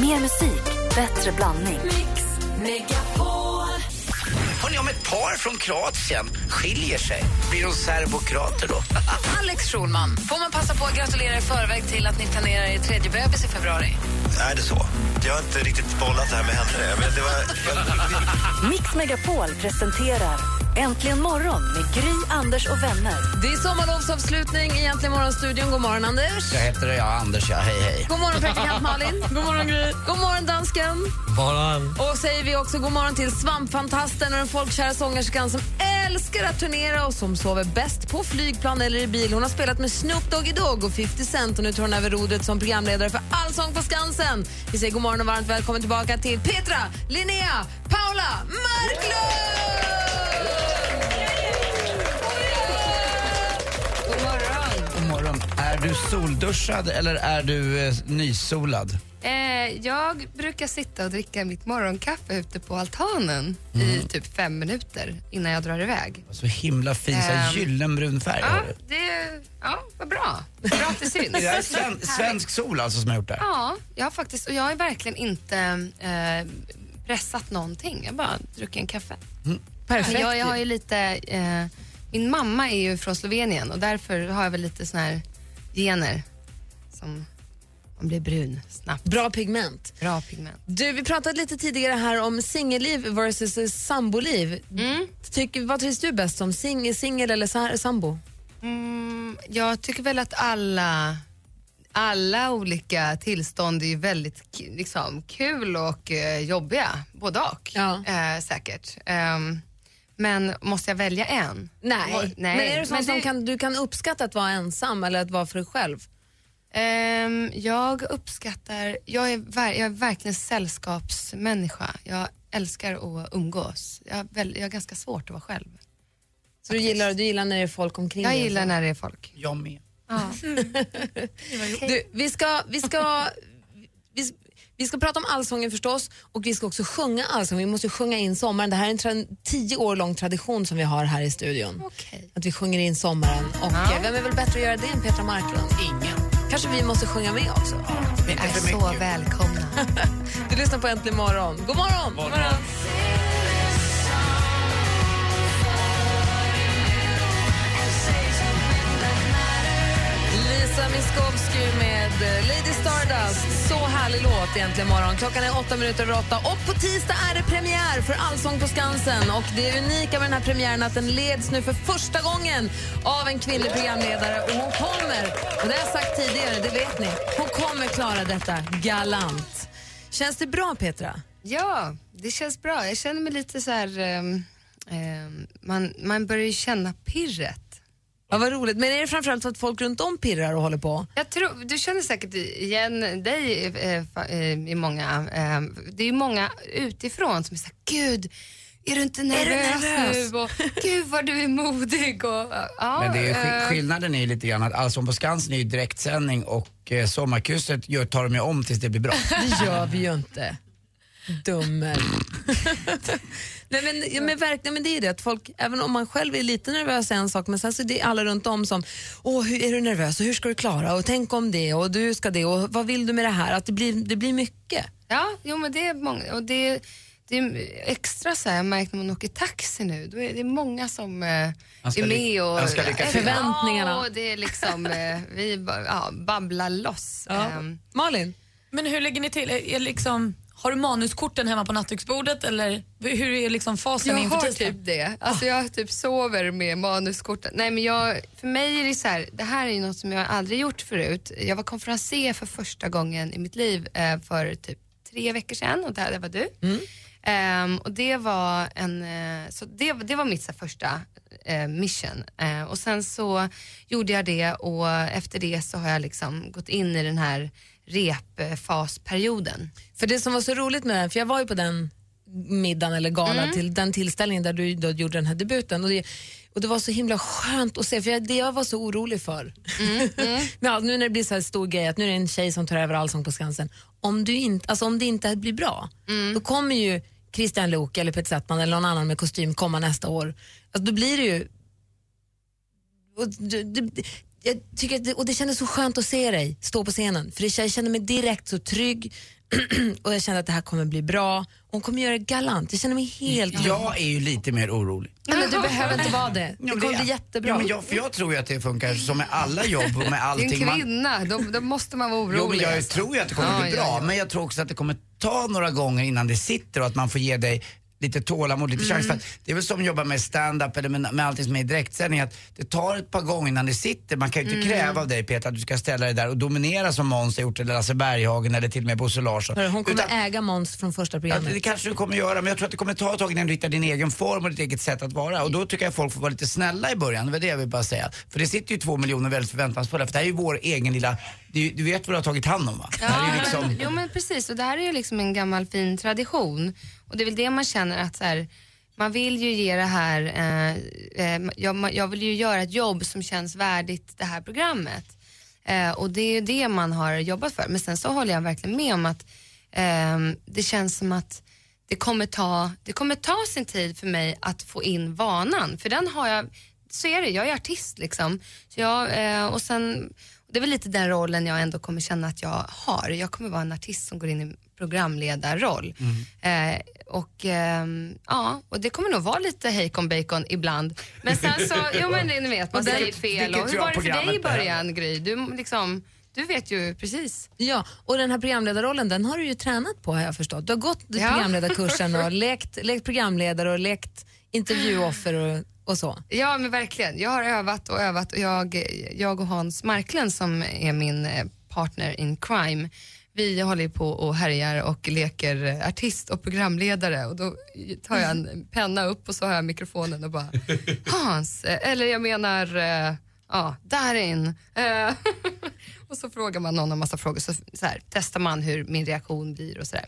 Mer musik, bättre blandning. Hörrni, om ett par från Kroatien skiljer sig, blir de serbokrater då? Alex Schulman, får man passa på att gratulera i förväg till att ni planerar er tredje bebis i februari? Är det så? Jag har inte riktigt bollat det här med henne. Men det var, jag, Mix Megapol presenterar Äntligen morgon med Gry, Anders och vänner. Det är sommarlovsavslutning i Äntligen morgon-studion. God morgon, Anders. Jag heter ja, Anders, ja. Hej, hej. God morgon, praktikant Malin. god morgon, Gry. God morgon, dansken. Morgon. Och säger vi också god morgon till svampfantasten och den folkkära sångerskan som älskar att turnera och som sover bäst på flygplan eller i bil. Hon har spelat med Snoop Doggy Dogg och 50 Cent och nu tar hon över rodret som programledare för Allsång på Skansen. Vi säger god morgon och varmt välkommen tillbaka till Petra, Linnea, Paula Marklund! Är du solduschad eller är du eh, nysolad? Eh, jag brukar sitta och dricka mitt morgonkaffe ute på altanen Mm. i typ fem minuter innan jag drar iväg. Så himla fin, så här Ehm, gyllenbrun färg Ja, du. det, ja vad bra. Bra att det syns. Det är sven, svensk sol alltså som har gjort det. Ja, jag har faktiskt, och jag har verkligen inte eh, pressat någonting. Jag har bara druckit en kaffe. Perfekt. Jag, jag har ju lite, eh, min mamma är ju från Slovenien och därför har jag väl lite såna här gener som man blir brun snabbt. Bra pigment. Bra pigment. Du, vi pratade lite tidigare här om singelliv versus samboliv. Tycker, vad trivs du bäst som? Sing, singel eller sa- sambo? Mm, jag tycker väl att alla, alla olika tillstånd är väldigt liksom, kul och eh, jobbiga, både och Ja. eh, säkert. Ehm, men måste jag välja en? Nej. Oj, nej. Men är du sån Men som det- kan, du kan uppskatta att vara ensam eller att vara för dig själv? Ehm, jag uppskattar, jag är, ver, jag är verkligen sällskapsmänniska. Jag älskar att umgås. Jag, är väl, jag är ganska svårt att vara själv. Så du gillar, du gillar när det är folk omkring Jag dig? gillar så? när det är folk. Jag med. Ja. Du, vi ska, vi ska, vi, vi ska prata om allsången förstås och vi ska också sjunga allsång. Vi måste sjunga in sommaren. Det här är en tio år lång tradition som vi har här i studion. Okej. Att vi sjunger in sommaren. Och Ja. eh, vem är väl bättre att göra det än Petra Marklund? Ingen. Kanske vi måste sjunga med också. Ni Inte är så mycket. välkomna. Du lyssnar på Äntligen morgon. God morgon! God morgon. Lisa Miskovsky med eh, Lady Stardust. Så härlig låt egentligen morgon. Klockan är åtta minuter över åtta och på tisdag är det premiär för Allsång på Skansen. Och det unika med den här premiären är att den leds nu för första gången av en kvinnlig programledare och hon kommer, och det har jag sagt tidigare, det vet ni, hon kommer klara detta galant. Känns det bra Petra? Ja, det känns bra. Jag känner mig lite så här... um, um, man, man börjar ju känna pirret. Ja, vad roligt. Men är det framförallt för att folk runt om pirrar och håller på? Jag tror, du känner säkert igen dig eh, eh, i många... Eh, det är ju många utifrån som är såhär, gud, är du inte nervös, nervös?" nu? Och, gud vad du är modig. Och, ja, Men det är, skill- eh, skillnaden är ju lite grann att Allsång på Skansen är ju direktsändning och eh, Sommarkrysset gör, tar de ju om tills det blir bra. Det gör vi ju inte. Dummer. Nej, men, ja, men verkligen, men det är det att folk, även om man själv är lite nervös är en sak, men sen så är det alla runt om som, åh hur är du nervös och hur ska du klara och tänk om det och du ska det och vad vill du med det här? Att det blir, det blir mycket. Ja, jo, men det är många. Och det, det är extra så här, jag märkt när man åker taxi nu, då är det många som eh, är med och... ska lycka till. Förväntningarna. Ja, och det är liksom, eh, vi ja, babblar loss. Ehm, Malin? Men hur lägger ni till? Är, är liksom, har du manuskorten hemma på nattduksbordet eller hur är liksom fasen Jag inför har tisdag? typ det. Alltså jag typ sover med manuskorten. Nej men jag, för mig är det så här, det här är ju något som jag aldrig gjort förut. Jag var konferenser för första gången i mitt liv eh, för typ tre veckor sedan och där, där var du. Ehm, och det var en, eh, så det, det var mitt så här, första eh, mission. Eh, och sen så gjorde jag det och efter det så har jag liksom gått in i den här repfasperioden. För det som var så roligt med den, för jag var ju på den middagen eller galan till den tillställningen där du då gjorde den här debuten. Och det, och det var så himla skönt att se, för jag, det jag var så orolig för, ja, nu när det blir så här stor grej att nu är det en tjej som tar över Allsång på Skansen, om, du inte, alltså om det inte blir bra, då kommer ju Christian Luuk eller Peter Settman eller någon annan med kostym komma nästa år. Alltså, då blir det ju och det, det, jag tycker att det, och det kändes så skönt att se dig stå på scenen. För det, jag kände mig direkt så trygg och jag kände att det här kommer bli bra. Hon kommer göra det galant. Jag känner mig helt. Jag är ju lite mer orolig. Nej, men du behöver inte vara det. Det kommer bli jättebra. Ja, men jag, för jag tror ju att det funkar som med alla jobb och med Det är allting. en Man- kvinna, då, då måste man vara orolig. Jo, men jag alltså. tror ju att det kommer bli ja, bra. ja. Men jag tror också att det kommer ta några gånger innan det sitter och att man får ge dig lite tålamod, lite chans. För att det är väl som att jobba med stand-up eller med, med allting som är i direktsändning, att det tar ett par gånger innan det sitter. Man kan ju inte kräva av dig Peter att du ska ställa dig där och dominera som Måns har gjort eller Lasse Berghagen eller till och med Bosse Larsson. Hörru, Hon kommer Utan- äga Måns från första Ja, programmet. det kanske du kommer göra, men jag tror att det kommer ta ett tag innan du hittar din egen form och ditt eget sätt att vara. Och då tycker jag folk får vara lite snälla i början, det var det jag vill bara säga. För det sitter ju två miljoner väldigt förväntansfulla, för det här är ju vår egen lilla, ju- du vet vad du har tagit hand om va? Ju liksom, Jo men precis och det här är ju liksom en gammal fin tradition och det är väl det man känner att så här, man vill ju ge det här, eh, eh jag, jag vill ju göra ett jobb som känns värdigt det här programmet. Eh, och det är ju det man har jobbat för. Men sen så håller jag verkligen med om att eh, det känns som att det kommer, ta, det kommer ta sin tid för mig att få in vanan. För den har jag, så är det, jag är artist liksom. Så jag, eh, och sen, det är väl lite den rollen jag ändå kommer känna att jag har. Jag kommer vara en artist som går in i programledarroll. Mm. Eh, och ehm, ja, och det kommer nog vara lite hejkon bacon ibland. Men sen så, jo men ni vet, man säger fel. Och hur var det för dig i början Gry? Du, liksom, du vet ju precis. Ja, och den här programledarrollen den har du ju tränat på har jag förstått. Du har gått Ja. programledarkursen och lekt, lekt programledare och lekt intervjuoffer och, och så. Ja men verkligen. Jag har övat och övat och jag, jag och Hans Marklund som är min eh, partner in crime, vi håller på och härjar och leker artist och programledare och då tar jag en penna upp och så har jag mikrofonen och bara Hans, eller jag menar, eh, ja, Darin. Eh, och så frågar man någon en massa frågor så, så här, testar man hur min reaktion blir och sådär.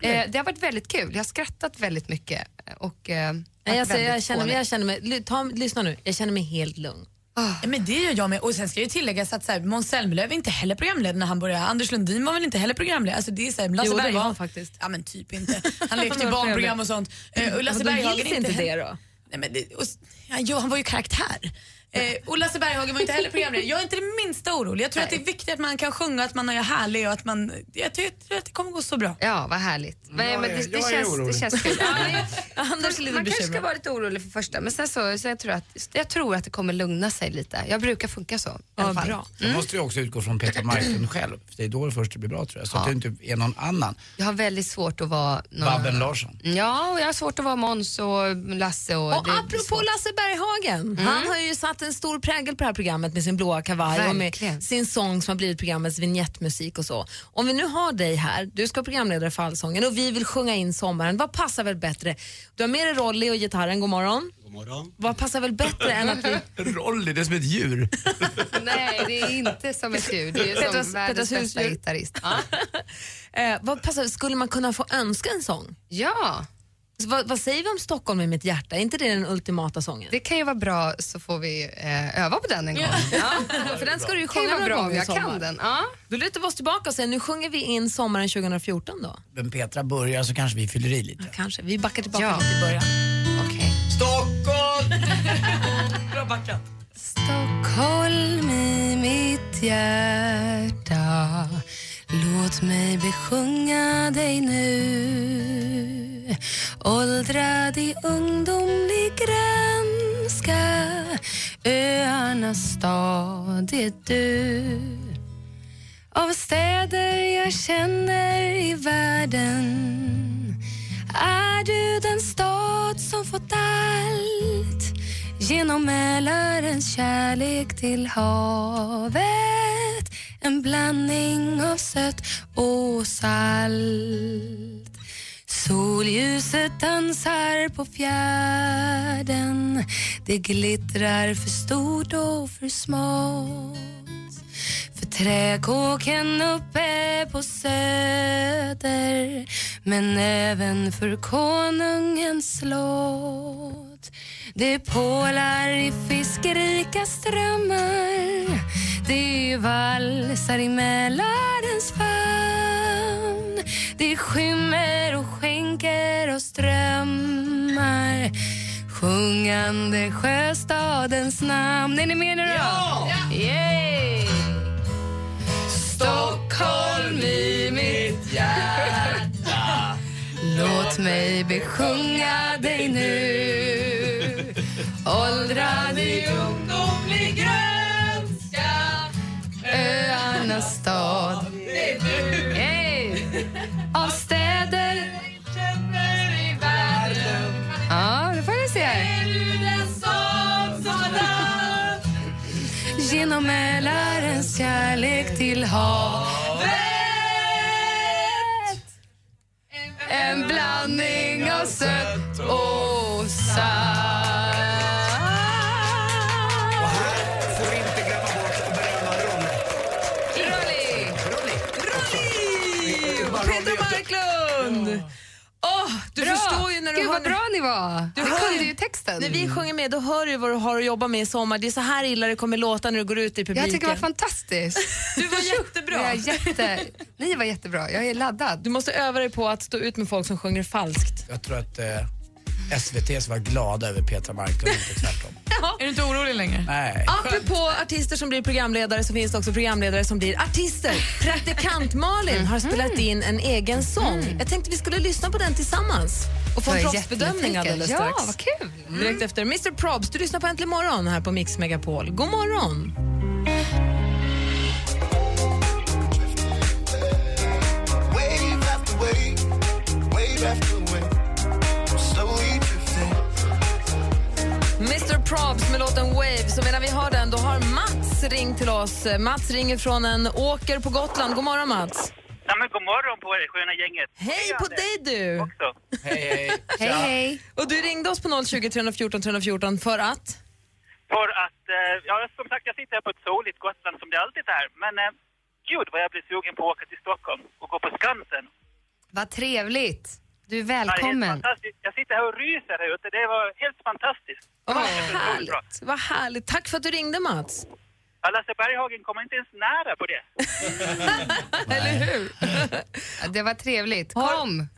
Eh, det har varit väldigt kul, jag har skrattat väldigt mycket och eh, jag, säger, jag, känner, fånig. jag känner mig, ta, lyssna nu, jag känner mig helt lugn. Ja, men det gör jag med. Och sen ska ju tilläggas att så här, Måns Zelmerlöw är inte heller programledare när han började. Anders Lundin var väl inte heller programledare. Alltså, det är så här, Lasse Jo, det var Berghagen- han faktiskt. Ja men typ inte. Han lekte var barnprogram och sånt. Eh, och Lasse Berghagen inte det då? Nej, men det, och, ja, han var ju karaktär. Eh, och Lasse Berghagen var inte heller programledare. Jag är inte det minsta orolig. Jag tror att det är viktigt att man kan sjunga, att man är härlig och att man... Jag tror att det kommer gå så bra. Ja, vad härligt. Nej, Jag men är- det, det, jag är känns, det orolig. känns. Ja, nej, Anders är lite man kanske ska bekymrad. vara lite orolig för första, men sen så, så jag, tror att, jag tror att det kommer lugna sig lite. Jag brukar funka så. Ja, bra. Då måste du också utgå från Peter Marklund själv. För det är då det först blir bra tror jag. Så att det inte är någon annan. Jag har väldigt svårt att vara... Någon... Babben Larsson. Ja, och jag har svårt att vara Måns och Lasse. Och, Och det apropå svårt. Lasse Berghagen, han har ju satt en stor prägel på det här programmet med sin blåa kavaj och med Verkligen. sin sång som har blivit programmets vignettmusik och så. Om vi nu har dig här, du ska vara programledare för Allsången och vi vill sjunga in sommaren, vad passar väl bättre? Du har med dig Rolly och gitarren, god morgon. God morgon. Vad passar väl bättre än att vi... Rolly, det är som ett djur. Nej, det är inte som ett djur. Det är Petras- som världens Petras bästa gitarrist. Eh, vad passar, skulle man kunna få önska en sång? ja, Vad, vad säger vi om Stockholm i mitt hjärta? Är inte det den ultimata sången? det kan ju vara bra så får vi eh, öva på den en gång. Ja. För den ska du ju Det kan ju sjunga vara några bra gånger i jag sommar. kan den. Ja. Då lutar vi oss tillbaka och säger nu sjunger vi in sommaren 2014 då. Men Petra börjar så kanske vi fyller i lite. Kanske. Vi backar tillbaka Ja. lite i början. Okej. Stockholm! Bra backat. Stockholm i mitt hjärta Låt mig besjunga dig nu Åldrad i ungdomlig grönska Öarnas stad är du. Av städer jag känner i världen är du den stad som fått allt genom Mälarens kärlek till havet. En blandning av sött och salt. Solljuset dansar på fjärden. Det glittrar för stort och för smått. För träkåken uppe på Söder men även för konungens slott. Det pålar i fiskrika strömmar. Det valsar i Mälarens famn det skymmer och skänker oss drömmar Sjungande sjöstadens namn. Är ni med nu då? Ja! Yay! Stockholm i mitt hjärta Låt mig besjunga dig nu Åldrad i ungdomlig grönska Genom Mälarens kärlek till havet En blandning av sött och salt Och! Och Peter Marklund! Åh, du Bra! förstår ju när du Gud hör... vad bra ni var! Du texten. När vi sjunger med då hör du vad du har att jobba med i sommar. Det är så här illa det kommer låta när du går ut i publiken. Jag tycker det var fantastiskt. Du var jättebra. Jag jätte... Ni var jättebra. Jag är laddad. Du måste öva dig på att stå ut med folk som sjunger falskt. Jag tror att eh, SVT ska vara glada över Petra Marklund, inte tvärtom. Är du inte orolig längre? Nej. Apropå artister som blir programledare så finns det också programledare som blir artister. Praktikant Malin har spelat in en egen sång. Jag tänkte vi skulle lyssna på den tillsammans och få en proffsbedömning alldeles Ja, strax. vad kul. Direkt efter Mr Probs. Du lyssnar på Äntligen morgon här på Mix Megapol. God morgon! Wave after wave, wave after Mr Probs med låten Waves. Och medan vi har den, då har Mats ringt till oss. Mats ringer från en åker på Gotland. God morgon Mats. Ja, men god morgon på er sköna gänget. Hej på Anders. dig du! Också. Hej, hej. Hej, hej. Och du ringde oss på 020 314 314 för att? För att, eh, ja som sagt jag sitter här på ett soligt Gotland som det alltid är. Men eh, gud vad jag blir sugen på att åka till Stockholm och gå på Skansen. Vad trevligt. Du är Ja, det är helt välkommen. fantastiskt. Jag sitter här och ryser här ute. Det var helt fantastiskt. Och vad härligt. Vad härligt. Tack för att du ringde Mats. Ja, Lasse Berghagen kommer inte ens nära på det. Eller hur? Ja, Det var trevligt. Kom.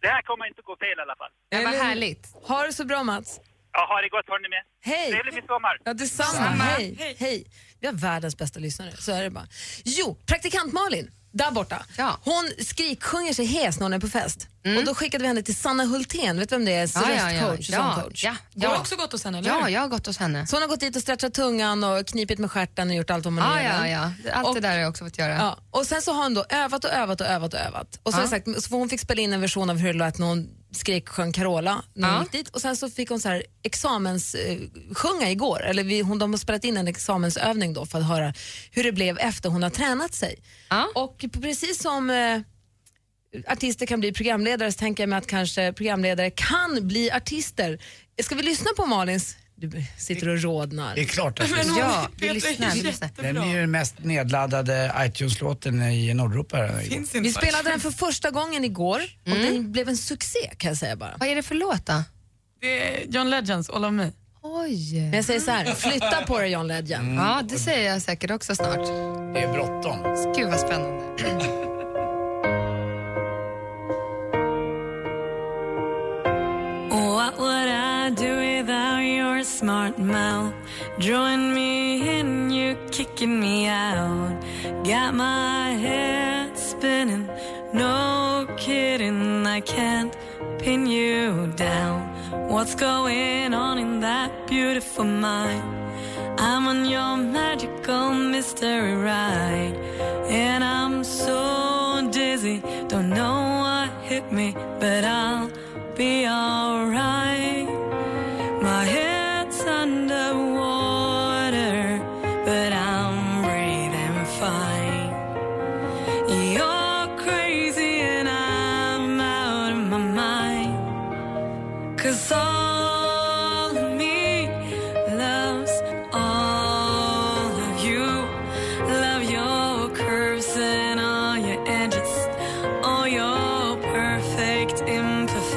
Det här kommer inte gå fel i alla fall. Det var härligt. Ha det så bra Mats. Ja, ha det gott hörni med. Hej! Trevlig midsommar. Ja, detsamma. Hej. Hej. Vi har världens bästa lyssnare, så är det bara. Jo, praktikant Malin, där borta. Ja. Hon skriksjunger sig hes när hon är på fest. Och då skickade vi henne till Sanna Hultén, vet du vem det är? Ja, ja, ja. Röstcoach och Ja, ja, Du har ja. också gått hos henne, eller Ja, jag har gått hos henne. Så hon har gått dit och stretchat tungan och knipit med stjärten och gjort allt vad man Ja, gör. ja, ja. Allt Och- det där har jag också fått göra. Ja, och sen så har hon då övat och övat och övat och övat. Och så, Ja. sagt, så hon fick spela in en version av hur det lät när hon skrek sjöng Carola när hon Ja. gick dit. Och sen så fick hon så här examens eh, sjunga igår. Eller vi, hon, de har spelat in en examensövning då för att höra hur det blev efter hon har tränat sig. Ja. Och precis som eh, artister kan bli programledare så tänker jag mig att kanske programledare kan bli artister. Ska vi lyssna på Malins... Du sitter och rodnar. Det är klart att Men Ja, vi lyssnar, vi ju lyssnar. Den är ju den mest nedladdade iTunes-låten i Nordeuropa. Vi spelade den för första gången igår och Mm. den blev en succé kan jag säga bara. Vad är det för låt då? Det är John Legends All of Me. Oj. Men jag säger så här, flytta på dig John Legend. Ja, det säger jag säkert också snart. Det är bråttom. Gud vad spännande. What would I do smart mouth? Drawing me in, you kicking me out. Got my head spinning, no kidding, I can't pin you down. What's going on in that beautiful mind? I'm on your magical mystery ride, and I'm so dizzy, don't know what hit me, but I'll be alright.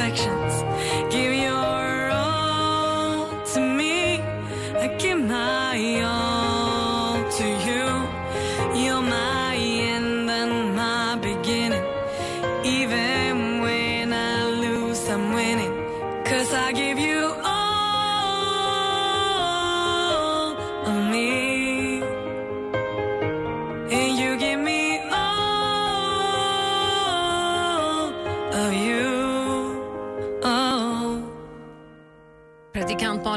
reflection.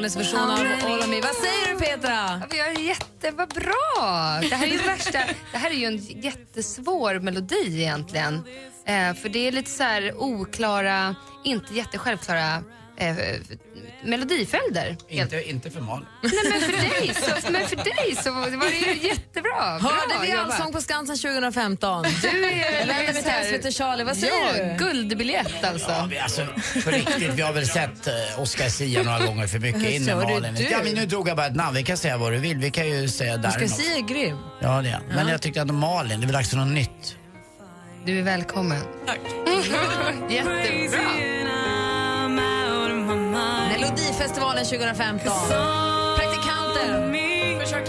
Malins version av All of me. Vad säger du Petra? Ja, är jätte, vad bra! Det här är ju värsta. Det här är ju en jättesvår melodi egentligen. Eh, för det är lite så här oklara, inte jättesjälvklara eh, melodiföljder. Inte, inte för Malin. Nej, men för dig så, men för dig så var det ju jättebra. Bra Hörde vi jobbat. Allsång på Skansen 2015? Du är, vänder mig Charlie. Vad säger ja, du? Guldbiljett alltså. Ja, vi, alltså, på riktigt, vi har väl sett uh, Oscar Sia några gånger för mycket in med Malin. Ja, men nu drog jag bara ett namn. Vi kan säga vad du vill. Vi kan ju säga Oscar där Sia är grym. Ja, det är han. Men jag tyckte att Malin, det är väl dags för något nytt. Du är välkommen. Tack. Jättebra. Melodifestivalen 2015. Praktikanten. Försök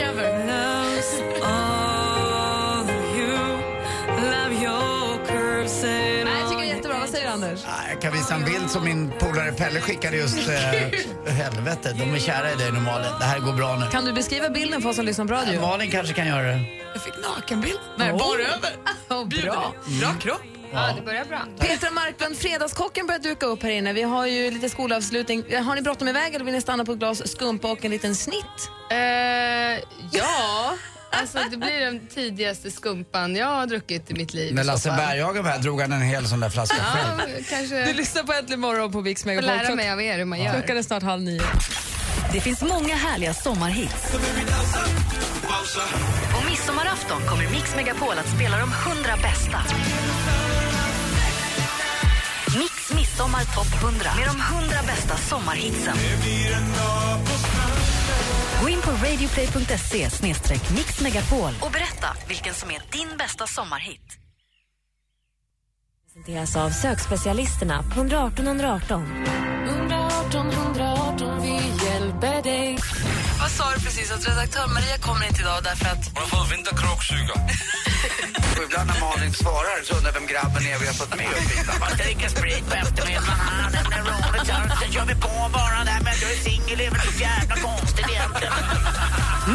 Nej, jag tycker det är jättebra. Vad säger Anders? Ah, Jag kan visa en bild som min polare Pelle skickade just. Uh, helvete, de är kära i dig nu Malin. Det här går bra nu. Kan du beskriva bilden för oss som lyssnar på radio? Malin kanske kan göra det. Jag fick nakenbild. Nej, Oh. bara över. Oh, bra. Bra kropp. Ja, det börjar bra. Petra Marklund, Fredagskocken börjar duka upp här inne. Vi har ju lite skolavslutning. Har ni bråttom iväg eller vill ni stanna på ett glas skumpa och en liten snitt? Eh, ja, alltså det blir den tidigaste skumpan jag har druckit i mitt liv. När Lasse. Berghagen var här drog han en hel sån där flaska själv. Ja, kanske Du lyssnar på Äntligen morgon på Mix får Megapol. lära Klock- mig av er hur man gör. Klockan är snart halv nio. Det finns många härliga sommarhits. På midsommarafton kommer Mix Megapol att spela de 100 bästa. Midsommar Topp 100 med de 100 bästa sommarhitsen. Gå in på radioplay.se mixmegapol och berätta vilken som är din bästa sommarhit. presenteras av sökspecialisterna på 118 118. 118 118, vi hjälper dig. Vad sa du precis? Att redaktör Maria kommer inte idag därför att... Hon har fått vinterkråksjuka. Och ibland när Malin svarar så undrar vem grabben är vi har fått med upp hit. Man ska dricka sprit på eftermiddagen, det blir roligt, sen kör vi på bara där men du är singel, är väl så jävla konstigt egentligen.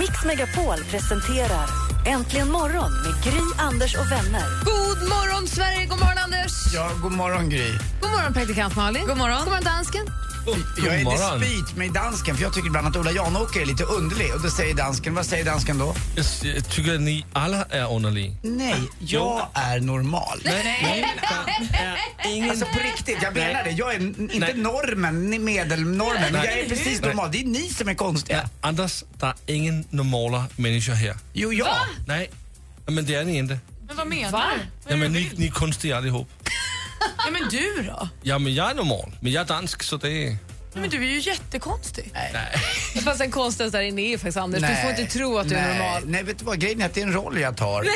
Mix Megapol presenterar Äntligen morgon med Gry, Anders och vänner. God morgon, Sverige! God morgon, Anders! Ja, god morgon Gry. God morgon, praktikant Malin. God morgon. God morgon, dansken. Jag är dispyt med dansken för jag tycker ibland att Ola Janåker är lite underlig. Och då säger dansken, vad säger dansken då? Jag, tycker att ni alla är underliga. Nej, jag är normal. Nej, det är ingen... Alltså på riktigt, jag menar det. Jag är inte Nej. normen, ni- medelnormen. Men Nej. jag är precis normal. Det är ni som är konstiga. Ja, Anders, det är ingen normala människor här. Jo, jag. Nej, men det är ni inte. Men vad menar du? Vad Ja, men ni, ni är konstiga allihop. Ja, men du då? Ja, men jag är normal. Men jag är dansk, så det är... Ja, men du är ju jättekonstig. Fast den konstigaste där inne är faktiskt Anders. Du får inte tro att du är nej, normal. Nej, vet du vad? Grejen är att det är en roll jag tar.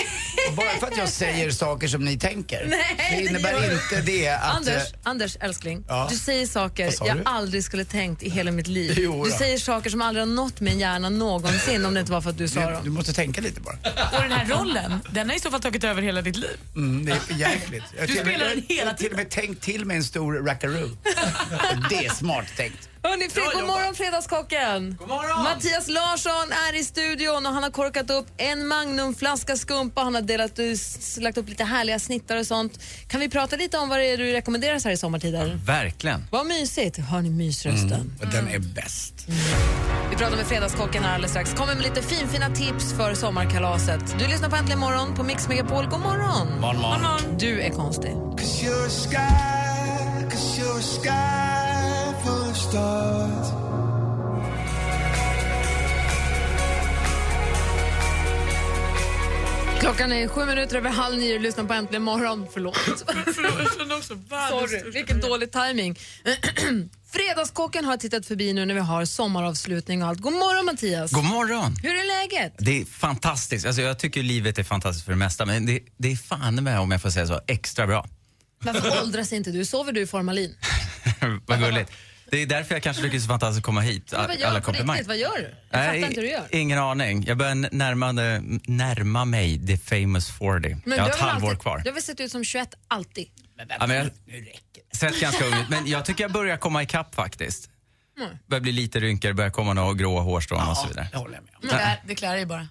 Och bara för att jag säger saker som ni tänker, Nej, det innebär det inte det att... Anders, eh, Anders älskling, Ja. du säger saker Vad sa jag du? aldrig skulle tänkt i hela mitt liv. Jo du säger saker som aldrig har nått min hjärna någonsin om det inte var för att du sa Du, du dem. måste tänka lite bara. Och den här rollen, den har i så fall tagit över hela ditt liv. Mm, det är för jäkligt. Jag har Du till och med- spelar den hela Jag har till och med tänkt till med en stor rackaroo. det är smart tänkt. Hörrni, fred, god morgon Fredagskocken! God morgon! Mattias Larsson är i studion och han har korkat upp en Magnumflaska skumpa. Han har delat, ut- lagt upp lite härliga snittar och sånt. Kan vi prata lite om vad det är du rekommenderar så här i sommartider? Verkligen. Vad mysigt. Hör ni mysrösten? Och den är bäst. Vi pratar med Fredagskocken här alldeles strax. Kommer med lite finfina tips för sommarkalaset. Du lyssnar på Äntligen morgon på Mix Megapol. God morgon! Morgon, morgon. Du är konstig. Cause you're a sky, cause you're a sky. Klockan är sju minuter över halv nio och lyssnar på Äntligen morgon. Förlåt. Sorry, vilken dålig timing. Fredagskocken har tittat förbi nu när vi har sommaravslutning och allt. God morgon Mattias! God morgon. Hur är läget? Det är fantastiskt. Alltså, jag tycker livet är fantastiskt för det mesta, men det, det är fan med, om jag får säga så, extra bra. Varför åldras inte du? Sover du i formalin? Vad gulligt. Det är därför jag kanske tycker det är så fantastiskt att komma hit. Men vad Alla gör på komplimang. riktigt? Vad gör du? Jag fattar inte hur du gör. Ingen aning. Jag börjar närma, närma mig the famous 40. Men jag har ett halvår alltid, kvar. Du har väl sett ut som 21 alltid? Ja, men jag sett ganska ung ut, men jag tycker jag börjar komma ikapp faktiskt. Mm. Börjar bli lite rynkor, börjar komma några gråa hårstrån och så vidare. Det håller jag med om. Men det, det klarar dig bara.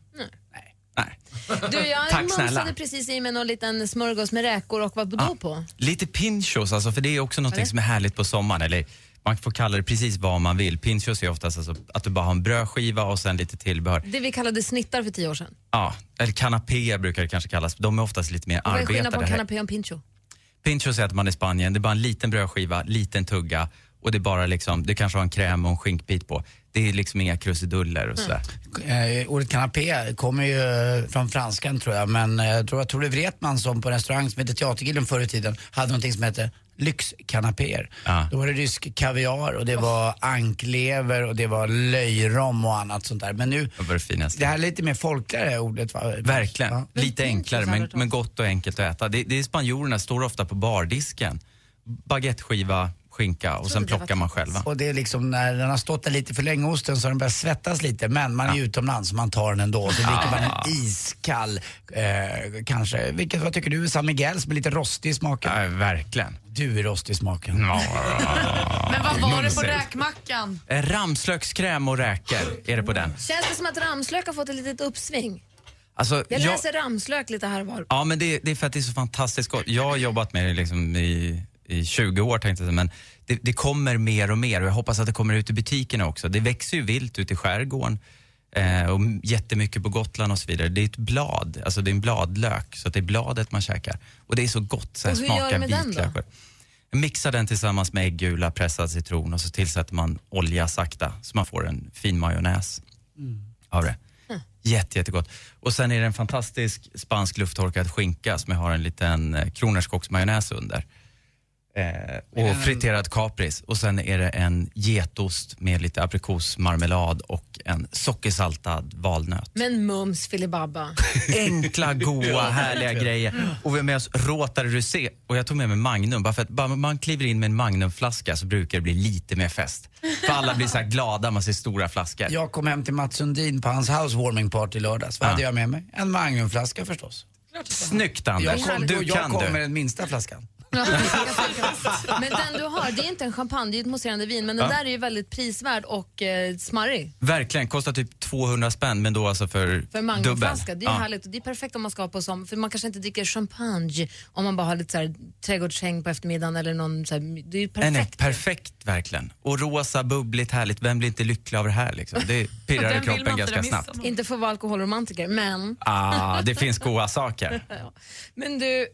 Du, jag Tack snälla. mumsade precis i mig någon liten smörgås med räkor och vad då på? Lite pinchos, alltså, för det är också något det? som är härligt på sommaren. Eller, man får kalla det precis vad man vill. Pinchos är oftast alltså att du bara har en brödskiva och sen lite tillbehör. Det vi kallade snittar för tio år sedan. Ja, eller kanapé brukar det kanske kallas. De är oftast lite mer Och Vad är skillnaden på en arbetade. canapé och pincho? Pinchos är att man är i Spanien, det är bara en liten brödskiva, liten tugga och det är bara liksom, det kanske har en kräm och en skinkbit på. Det är liksom inga krusiduller och sådär. Eh, ordet kanapé kommer ju från franskan tror jag, men eh, jag tror att Tore Wretman som på en restaurang som hette Teatergillen förr i tiden hade någonting som hette lyxkanapéer. Då var det rysk kaviar och det var anklever och det var löjrom och annat sånt där. Men nu, Det var det här är lite mer folkligare ordet va? Verkligen. Lite enklare men, men gott och enkelt att äta. Det, det är spanjorerna står ofta på bardisken. Baguetteskiva, skinka och sen plockar man själva. Och det är liksom när den har stått där lite för länge osten så har den börjat svettas lite men man är ju utomlands så man tar den ändå. Så dricker man en iskall eh, kanske. Vilket, vad tycker du? San Miguel som är lite rostig i smaken? Ja, verkligen. Du är rostig i smaken. Men vad var det på räkmackan? Eh, Ramslökskräm och räkor är det på den. Känns det som att ramslök har fått ett litet uppsving? Alltså, Jag jag- läser ramslök lite här och var. Ja, men det, det är för att det är så fantastiskt gott. Jag har jobbat med det liksom i, i 20 år tänkte jag säga, men det, det kommer mer och mer och jag hoppas att det kommer ut i butikerna också. Det växer ju vilt ute i skärgården eh, och jättemycket på Gotland och så vidare. Det är ett blad, alltså det är en bladlök, så det är bladet man käkar. Och det är så gott, sen Och hur gör smakar du med den då? vitlök. Mixar den tillsammans med äggula, pressad citron och så tillsätter man olja sakta så man får en fin majonnäs av det. Jätte, jättegott. Och sen är det en fantastisk spansk lufttorkad skinka som jag har en liten eh, kronärtskocksmajonnäs under. Eh, och friterad kapris. Och sen är det en getost med lite aprikosmarmelad och en sockersaltad valnöt. Men mums filibabba. Enkla, goa, härliga grejer. Och vi har med oss Rotary Rosé. Och jag tog med mig Magnum. Bara för att bara man kliver in med en Magnumflaska så brukar det bli lite mer fest. För alla blir så här glada man ser stora flaskor. Jag kom hem till Mats Sundin på hans housewarming party lördags. Vad Ja. hade jag med mig? En Magnumflaska förstås. Snyggt Anders, Jag kom, du jag kan kom du. med den minsta flaskan. Men den du har, det är inte en champagne, det är ett mousserande vin. Men den Ja. där är ju väldigt prisvärd och eh, smarrig. Verkligen, kostar typ 200 spänn men då alltså för, För dubbel. magnumflaska, det är ju Ja. härligt. Och det är perfekt om man ska ha på som, för man kanske inte dricker champagne om man bara har lite så här trädgårdshäng på eftermiddagen eller någon så här, det är ju Nej, nej, perfekt. perfekt verkligen. Och rosa, bubbligt, härligt. Vem blir inte lycklig av det här liksom? Det pirrar i kroppen ganska snabbt. Inte för att vara alkoholromantiker, men... Ah, det finns goda saker. Men du...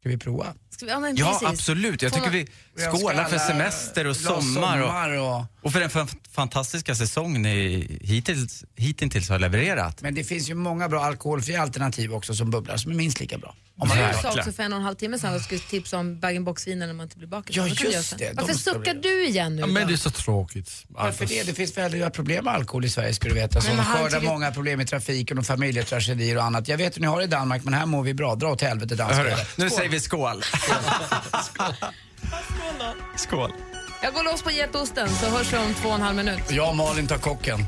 Ska vi prova? Ska vi, ja, men Ja, precis. absolut. Jag Får tycker man- vi Skålar för semester och sommar. sommar Och, och- för den fan- fantastiska säsong ni hittills, hittills har levererat. Men det finns ju många bra alkoholfria alternativ också som bubblar som är minst lika bra. Om man Du sa också för en och en halv timme sedan att du skulle tipsa om bag-in-box-viner när man inte blir bakis. Ja, just det. Varför suckar du igen nu Ja, men det är så tråkigt. Varför det? Det finns väldiga problem med alkohol i Sverige ska du veta. Som skördar många problem i trafiken och familjetragedier och annat. Jag vet hur ni har det i Danmark men här mår vi bra. Dra åt helvete danskar. Nu säger vi skål. Skål. Jag går loss på getosten så hörs vi om två och en halv minut. Jag och Malin tar kocken.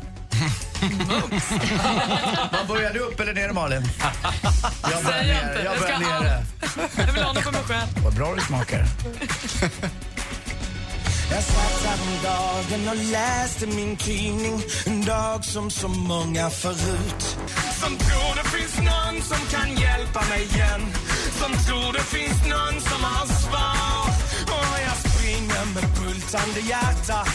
Vad börjar du upp eller ner Malin? Jag börjar Säg ner. inte. Jag Jag börjar nere. Jag vill ha något för mig själv. Vad bra det smakar. Jag satt häromdagen och läste min tidning En dag som så många förut Som tror det finns någon som kan hjälpa mig igen Som tror det finns någon som har med bultande hjärta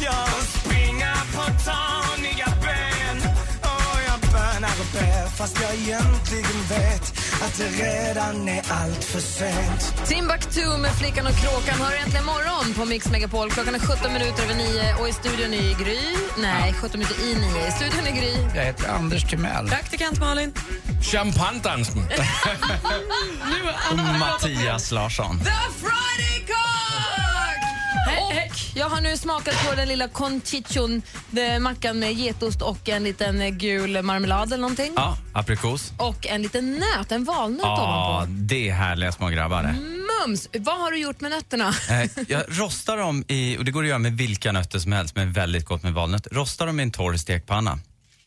Jag springer på taniga ben Och jag bönar och ber fast jag egentligen vet Att det redan är allt för sent Timbuktu med Flickan och Kråkan har äntligen morgon på Mix Megapol. Klockan är 17 minuter över 9 och i studion är Gry. Nej, 17 minuter i 9. I studion är Gry. Jag heter Anders Timell. Praktikant Malin. Champagnedansen. Och Mattias Larsson. The Friday Cock! Och jag har nu smakat på den lilla conchichon, det- mackan med getost och en liten eh, gul marmelad eller någonting. Ja, aprikos. Och en liten nöt, en valnöt Ja, ovanpå. det är härliga små grabbar. Mums! Vad har du gjort med nötterna? Eh, jag rostar dem i, och det går att göra med vilka nötter som helst, men väldigt gott med valnöt. Rostar dem i en torr stekpanna.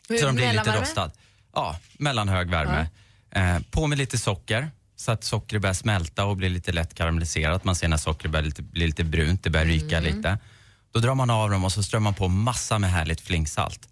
Hur- Så de blir lite rostad. Ja, mellanhög värme. Eh, på med lite socker så att sockret börjar smälta och blir lite lätt karamelliserat. Man ser när sockret börjar lite, blir lite brunt, det börjar ryka Mm. lite. Då drar man av dem och så strör man på massa med härligt flingsalt.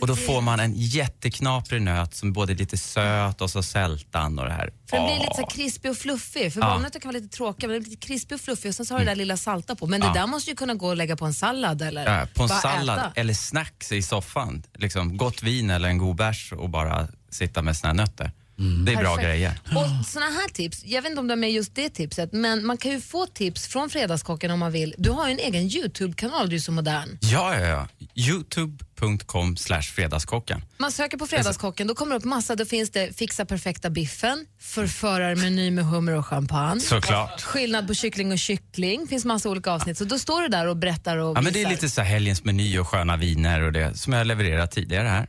Och då får man en jätteknaprig nöt som både är lite söt och så sältan och det här. För den blir lite så krispig och fluffig. För Ja. valnötter kan vara lite tråkiga men den blir lite krispig och fluffig och sen så har du det där lilla salta på. Men det Ja. där måste ju kunna gå och lägga på en sallad eller Ja, på en sallad äta. eller snacks i soffan. Liksom, gott vin eller en god bärs och bara sitta med såna här nötter. Det är bra Perfekt. grejer. Och såna här tips, jag vet inte om de är med just det tipset, men man kan ju få tips från Fredagskocken om man vill. Du har ju en egen YouTube-kanal, du är så modern. Ja, ja, ja. Youtube.com slash fredagskocken. Man söker på Fredagskocken, då kommer det upp massa. Då finns det fixa perfekta biffen, förförarmeny med hummer och champagne. Såklart. Skillnad på kyckling och kyckling, finns massa olika avsnitt. Så då står du där och berättar och Ja, men det är lite så här helgens meny och sköna viner och det som jag levererat tidigare här.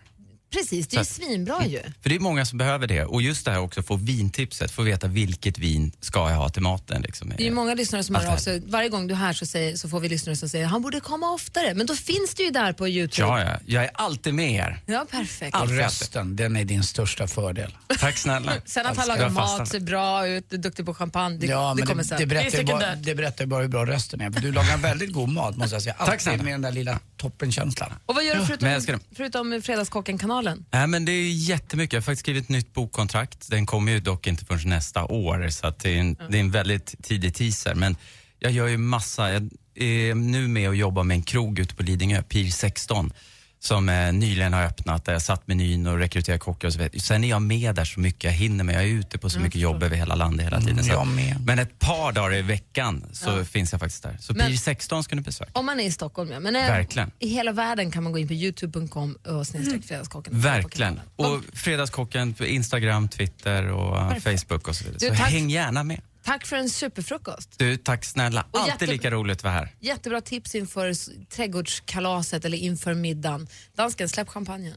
Precis, det är ju svinbra ju. För det är många som behöver det. Och just det här också, få vintipset, få veta vilket vin ska jag ha till maten. Liksom. Det är ju många lyssnare som hör av det sig. Varje gång du är här så, säger, så får vi lyssnare som säger han borde komma oftare. Men då finns det ju där på Youtube. Ja, ja. Jag är alltid med er. Ja, perfekt. Och rösten, den är din största fördel. Tack snälla. Sen att han lagar mat, ser bra ut, är duktig på champagne, det, ja, det men kommer det, sen. det, berättar ju bara, det berättar bara hur bra rösten är. För du lagar väldigt god mat måste jag säga. Alltid snälla. med den där lilla toppenkänslan. Och vad gör du förutom, förutom Fredagskocken-kanalen? Nej, men det är jättemycket. Jag har faktiskt skrivit ett nytt bokkontrakt. Den kommer ju dock inte förrän nästa år, så det, är en, det är en väldigt tidig teaser. Men jag gör ju massa. Jag är nu med och jobbar med en krog ute på Lidingö, Pir 16, som eh, nyligen har öppnat. Där jag satt menyn och rekryterar kockar och så vidare. Sen är jag med där så mycket jag hinner med. Jag är ute på så mycket jobb över hela landet hela tiden. Mm, Så att- med. Men ett par dagar i veckan så Ja. finns jag faktiskt där. Så Men- Pir 16 ska ni besöka. Om man är i Stockholm, ja. Men eh, Verkligen. i hela världen kan man gå in på youtube.com och snedstreck Fredagskocken. kolla på Verkligen. Och Fredagskocken på Instagram, Twitter och eh. Facebook och så vidare. Du, Så tack. häng gärna med. Tack för en superfrukost. Du, tack snälla. Och Alltid jätte- lika roligt att vara här. Jättebra tips inför trädgårdskalaset eller inför middagen. Dansken, släpp champagnen.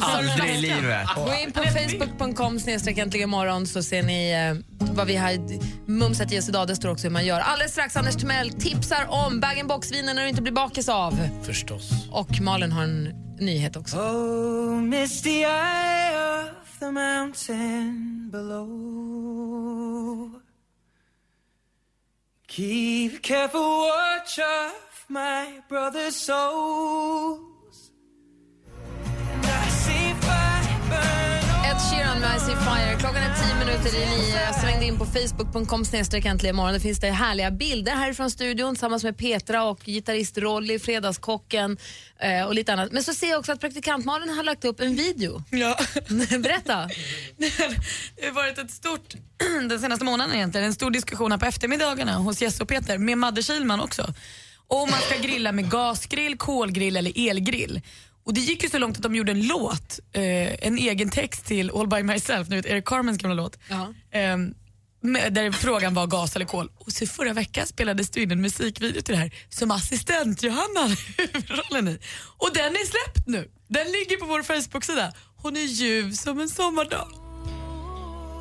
Aldrig i livet. Gå in på facebook.com snedstreck äntligen morgon så ser ni eh, vad vi har mumsat i oss idag. Det står också hur man gör. Alldeles strax Anders Timell tipsar om bag-in-box-viner när du inte blir bakis av. Förstås. Och Malin har en nyhet också. Oh, misty eye of the mountain below. Keep careful watch of my brother's souls. Sheeran med I See Fire. Klockan är tio minuter i nio. Jag svängde in på facebook.com snedstreck äntligen imorgon. Det finns det härliga bilder härifrån studion tillsammans med Petra och gitarrist Rolly, Fredagskocken eh, och lite annat. Men så ser jag också att praktikantmalen har lagt upp en video. Ja. Berätta. Det har varit ett stort, den senaste månaden egentligen, en stor diskussion här på eftermiddagarna hos Jesse och Peter, med Madde Kihlman också. Om man ska grilla med gasgrill, kolgrill eller elgrill. Och det gick ju så långt att de gjorde en låt, eh, en egen text till All by myself, nu vet Eric Carmens gamla låt. Eh, med- där frågan var gas eller kol. Och så förra veckan spelades det in en musikvideo till det här som assistent Johanna hade huvudrollen i. Och den är släppt nu. Den ligger på vår Facebook-sida. Hon är ljuv som en sommardag.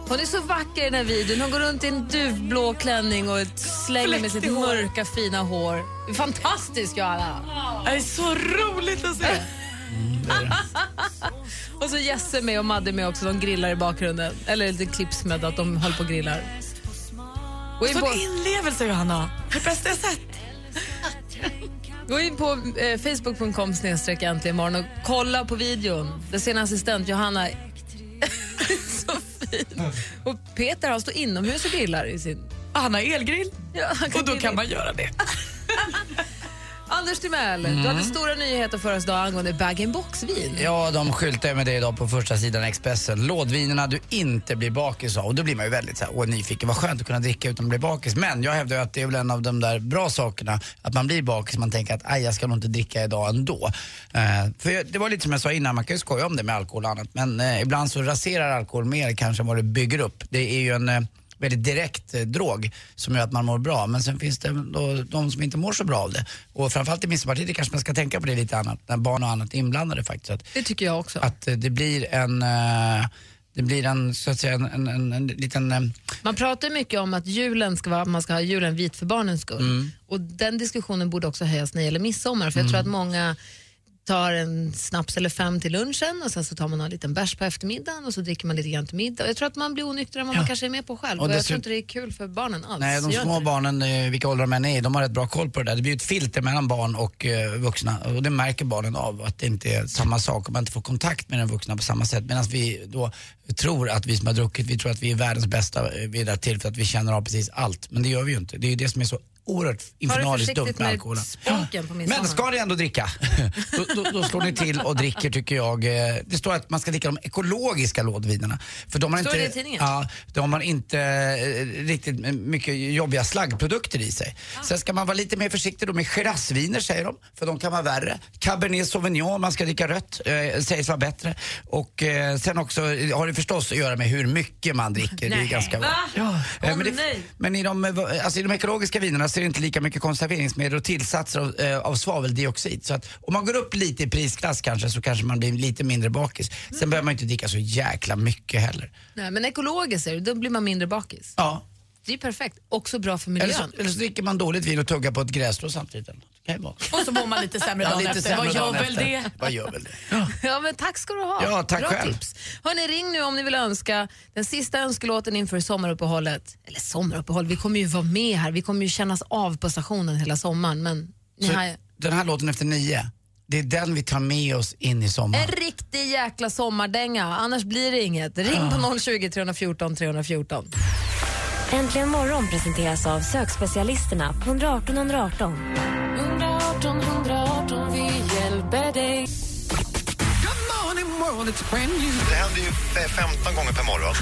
Hon är så vacker i den här videon. Hon går runt i en duvblå klänning och slänger med sitt mörka fina hår. Fantastisk Johanna! Det är så roligt att se. Och så Jesse med och Madde med också. De grillar i bakgrunden. Eller lite klipps med att de håller på och grillar. Gå in Sån på, inlevelse Johanna. Det bästa jag sett. gå in på eh, facebook.com snedstreck äntligen imorgon och kolla på videon. Där ser en assistent Johanna så fin. Och Peter han står inomhus och grillar i sin... Han har elgrill. Ja, han Och då grilla. kan man göra det. Anders Timell, Mm. du hade stora nyheter för oss idag angående bag-in-box-vin. Ja, de skyltar med det idag på första sidan Expressen. Lådvinerna du inte blir bakis av. Och då blir man ju väldigt så här, åh, nyfiken. Vad skönt att kunna dricka utan att bli bakis. Men jag hävdar ju att det är väl en av de där bra sakerna. Att man blir bakis man tänker att aj, jag ska nog inte dricka idag ändå. Eh, för det var lite som jag sa innan, man kan ju skoja om det med alkohol och annat. Men eh, ibland så raserar alkohol mer kanske än vad det bygger upp. Det är ju en eh, väldigt direkt eh, drog som gör att man mår bra. Men sen finns det då, de som inte mår så bra av det. Och framförallt i Midsommartider kanske man ska tänka på det lite annat, när barn och annat är inblandade faktiskt. Att, Det tycker jag också. att eh, det blir en, eh, det blir en, så att säga, en, en, en, en liten... eh, Man pratar mycket om att julen ska vara, man ska ha julen vit för barnens skull. Mm. Och den diskussionen borde också höjas när det gäller midsommar. För jag tror att många tar en snaps eller fem till lunchen och sen så tar man en liten bärs på eftermiddagen och så dricker man lite grann till middag. Och Jag tror att man blir onyktrare än vad man kanske är med på själv. Och Och jag tror inte det är kul för barnen alls. Nej, de små barnen, eh, vilka åldrar de än är de har rätt bra koll på det där. Det blir ett filter mellan barn och eh, vuxna och det märker barnen av att det inte är samma sak om man inte får kontakt med den vuxna på samma sätt. Medan vi då tror att vi som har druckit, vi tror att vi är världens bästa vid det här till för att vi känner av precis allt. Men det gör vi ju inte. Det är ju det som är så oerhört infernaliskt dumt med med alkoholen. spåken på min Men ska ni ändå dricka, då, då, då slår ni till och dricker tycker jag. eh, Det står att man ska dricka de ekologiska lådvinerna. För de har Står inte, det i tidningen? Ja, de har inte eh, riktigt mycket jobbiga slaggprodukter i sig. Ah. Sen ska man vara lite mer försiktig då med girassviner säger de, för de kan vara värre. Cabernet Sauvignon, man ska dricka rött, eh, sägs vara bättre. Och eh, sen också har det förstås att göra med hur mycket man dricker. det är Nej, ganska va? Ja. Åh, men, det, nej. men i de, alltså i de ekologiska vinerna så är det inte lika mycket konserveringsmedel och tillsatser av, eh, av svaveldioxid. Så att om man går upp lite i prisklass kanske så kanske man blir lite mindre bakis. Sen behöver man inte dricka så jäkla mycket heller. Nej, men ekologiskt då blir man mindre bakis. Ja. Det är perfekt. Också bra för Eller miljön. så, eller så dricker man dåligt vin och tuggar på ett grässtrå samtidigt. Kan vara. Och så mår man lite sämre Ja, dagen lite efter. sämre Vad gör dagen väl efter. det? Vad gör väl det? Ja, men tack ska du ha. Ja, tack Bra själv. tips. Hörni, ring nu om ni vill önska den sista önskelåten inför sommaruppehållet. Eller sommaruppehåll, vi kommer ju vara med här. Vi kommer ju kännas av på stationen hela sommaren. Men ni Så har den här låten efter nio, det är den vi tar med oss in i sommaren. en riktig jäkla sommardänga. Annars blir det inget. Ring på 020 314 314. Äntligen morgon presenteras av sökspecialisterna på 118 118. 118 118, vi hjälper dig. Det händer ju f- 15 gånger per morgon.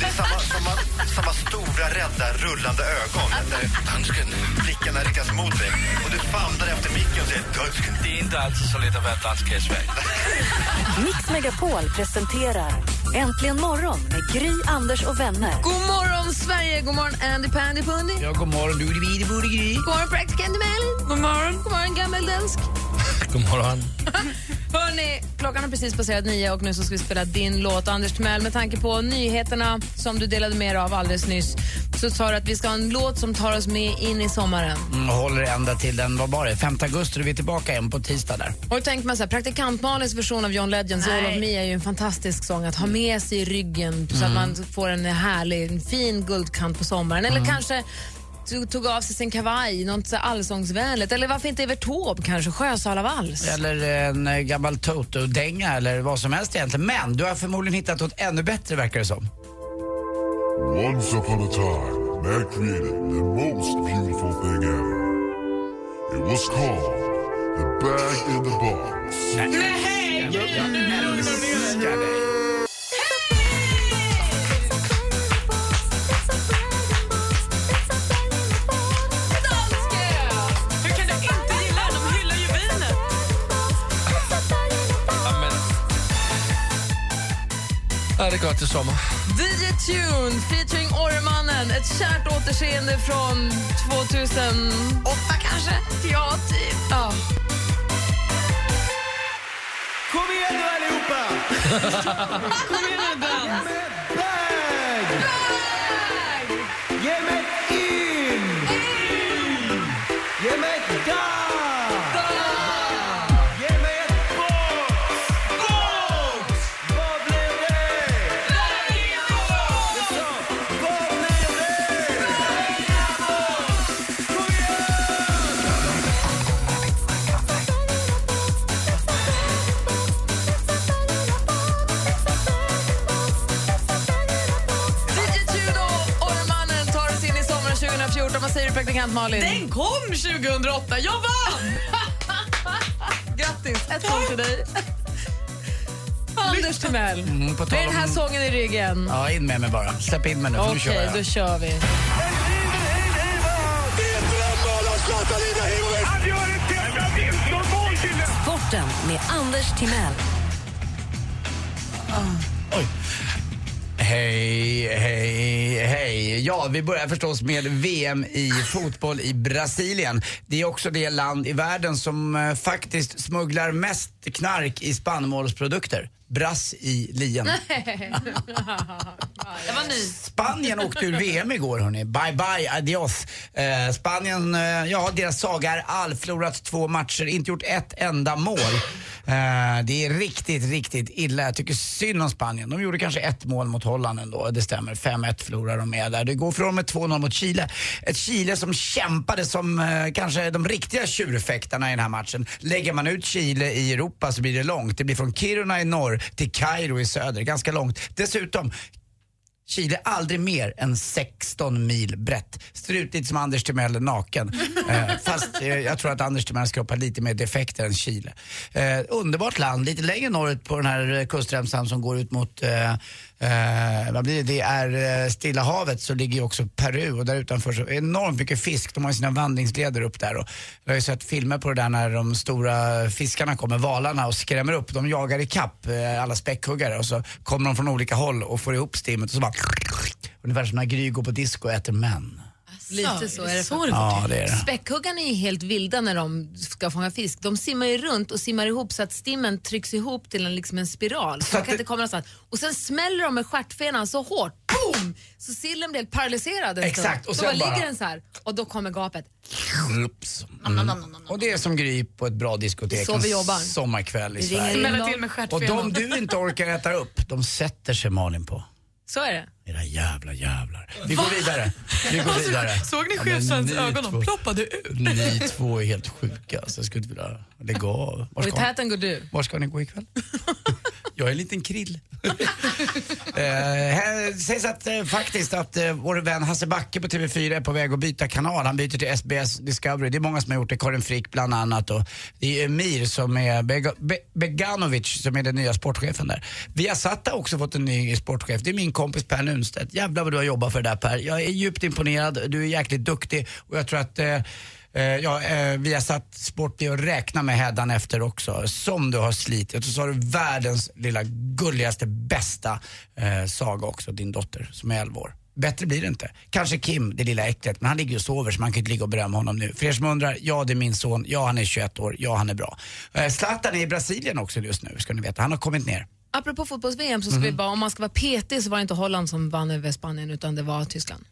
Det är samma, samma, samma stora, rädda, rullande ögon. Där blickarna riktas mot dig. Och du famlar efter micken och säger dansken. Det är inte alltid så lätt att vara dansk i Sverige. Mix Megapol presenterar Äntligen morgon med Gry, Anders och vänner. God morgon Sverige, god morgon Andy Pandy Pundy. Ja, god morgon, du gri. God morgon praktikant Malin. God morgon. God morgon gammeldansk. God morgon. Hörni, klockan har precis passerat nio och nu så ska vi spela din låt. Anders Timell, med tanke på nyheterna som du delade med dig av alldeles nyss så sa du att vi ska ha en låt som tar oss med in i sommaren. Mm, och håller ända till den, vad var det, 5 augusti, vi är tillbaka igen på tisdag där. Och då tänkte man så här, praktikant Malins version av John Legends All of Me är ju en fantastisk sång att ha med sig i ryggen så att man får en härlig, en fin guldkant på sommaren. Eller kanske tog- tog av sig sin kavaj, något så allsångsvänligt. Eller varför inte Evert Taube kanske, Sjösalavals. Eller en eh, gammal Toto-dänga eller vad som helst egentligen. Men du har förmodligen hittat något ännu bättre verkar det som. Once upon a time, man created the most beautiful thing ever. It was called the bag in the box. Älskar Ja, det är gott i sommar. DJ Tune featuring Orremannen. Ett kärt återseende från 2008 kanske? Ja, typ. Ja. Kom igen nu allihopa! Kom igen nu, dans. Praktikant Malin? Den kom 2008. Jag vann! Grattis! Ett poäng till dig. Anders Timell, Mm, med den här sången i ryggen. Ja, in med mig bara. Släpp in mig nu, för nu Okej, kör jag. då kör vi. Sporten med Anders Timell. Oj. Hej, hej, Ja, vi börjar förstås med VM i fotboll i Brasilien. Det är också det land i världen som eh, faktiskt smugglar mest knark i spannmålsprodukter brass i lien. det var ny. Spanien åkte ur VM igår hörni. Bye bye, adios. Eh, Spanien, eh, ja deras saga är all. Förlorat två matcher, inte gjort ett enda mål. Eh, det är riktigt, riktigt illa. Jag tycker synd om Spanien. De gjorde kanske ett mål mot Holland ändå, det stämmer. 5-1 förlorar de med där. Det går dem med 2-0 mot Chile. Ett Chile som kämpade som eh, kanske de riktiga tjurfäktarna i den här matchen. Lägger man ut Chile i Europa så blir det långt. Det blir från Kiruna i norr till Kairo i söder. Ganska långt. Dessutom, Chile aldrig mer än 16 mil brett. Strutigt som Anders Timell naken. Eh, fast eh, jag tror att Anders Timells kropp har lite mer defekter än Chile. Eh, underbart land, lite längre norrut på den här eh, kustremsan som går ut mot eh, vad blir det? det är eh, Stilla havet så ligger ju också Peru och där utanför så enormt mycket fisk. De har ju sina vandringsleder upp där och jag har ju sett filmer på det där när de stora fiskarna kommer, valarna och skrämmer upp. De jagar i kapp eh, alla späckhuggare och så kommer de från olika håll och får ihop stimmet och så bara ungefär som när Gry går på disco och äter män. Lite så är det. Så det Ja, det är det. Späckhuggarna är ju helt vilda när de ska fånga fisk. De simmar ju runt och simmar ihop så att stimmen trycks ihop till en, liksom en spiral. Så Så de kan det- inte komma någonstans. Och sen smäller de med stjärtfenan så hårt, boom! Så sillen blir helt paralyserad en Exakt, och så sen bara ligger bara- den så här och då kommer gapet. Ups. Mm. Och det är som Gry på ett bra diskotek Så vi en jobbar. sommarkväll i Vi ringer Sverige. Smäller till med Och stjärtfenan. de du inte orkar äta upp, de sätter sig Malin på. Så är det. Era jävla jävlar. Vi går vidare. Vi går vidare. Såg ni Ja, chefsens ni ögon? två- De ploppade ut. Ni två är helt sjuka. Så jag skulle inte vilja lägga av. Var Och i ska, täten går du. var ska ni gå ikväll? Jag är en liten krill. eh, sägs att eh, faktiskt att eh, vår vän Hasse Backe på TV4 är på väg att byta kanal. Han byter till SBS Discovery. Det är många som har gjort det. Karin Frick bland annat. Och det är Emir som är Bega, Be, Beganovic som är den nya sportchefen där. Viasat har också fått en ny sportchef. Det är min kompis Per Runstedt. Jävlar vad du har jobbat för det där Per. Jag är djupt imponerad. Du är jäkligt duktig och jag tror att eh, eh ja, eh, vi har satt sport i att räkna med hädanefter också. Som du har slitit. Och så har du världens lilla gulligaste, bästa eh, Saga också, din dotter som är 11 år. Bättre blir det inte. Kanske Kim, det lilla äcklet, men han ligger och sover så man kan inte ligga och berömma honom nu. För er som undrar, ja det är min son, ja han är 21 år, ja han är bra. Eh, Zlatan är i Brasilien också just nu, ska ni veta. Han har kommit ner. Apropå fotbolls-VM så ska vi bara, om man ska vara petig så var det inte Holland som vann över Spanien utan det var Tyskland.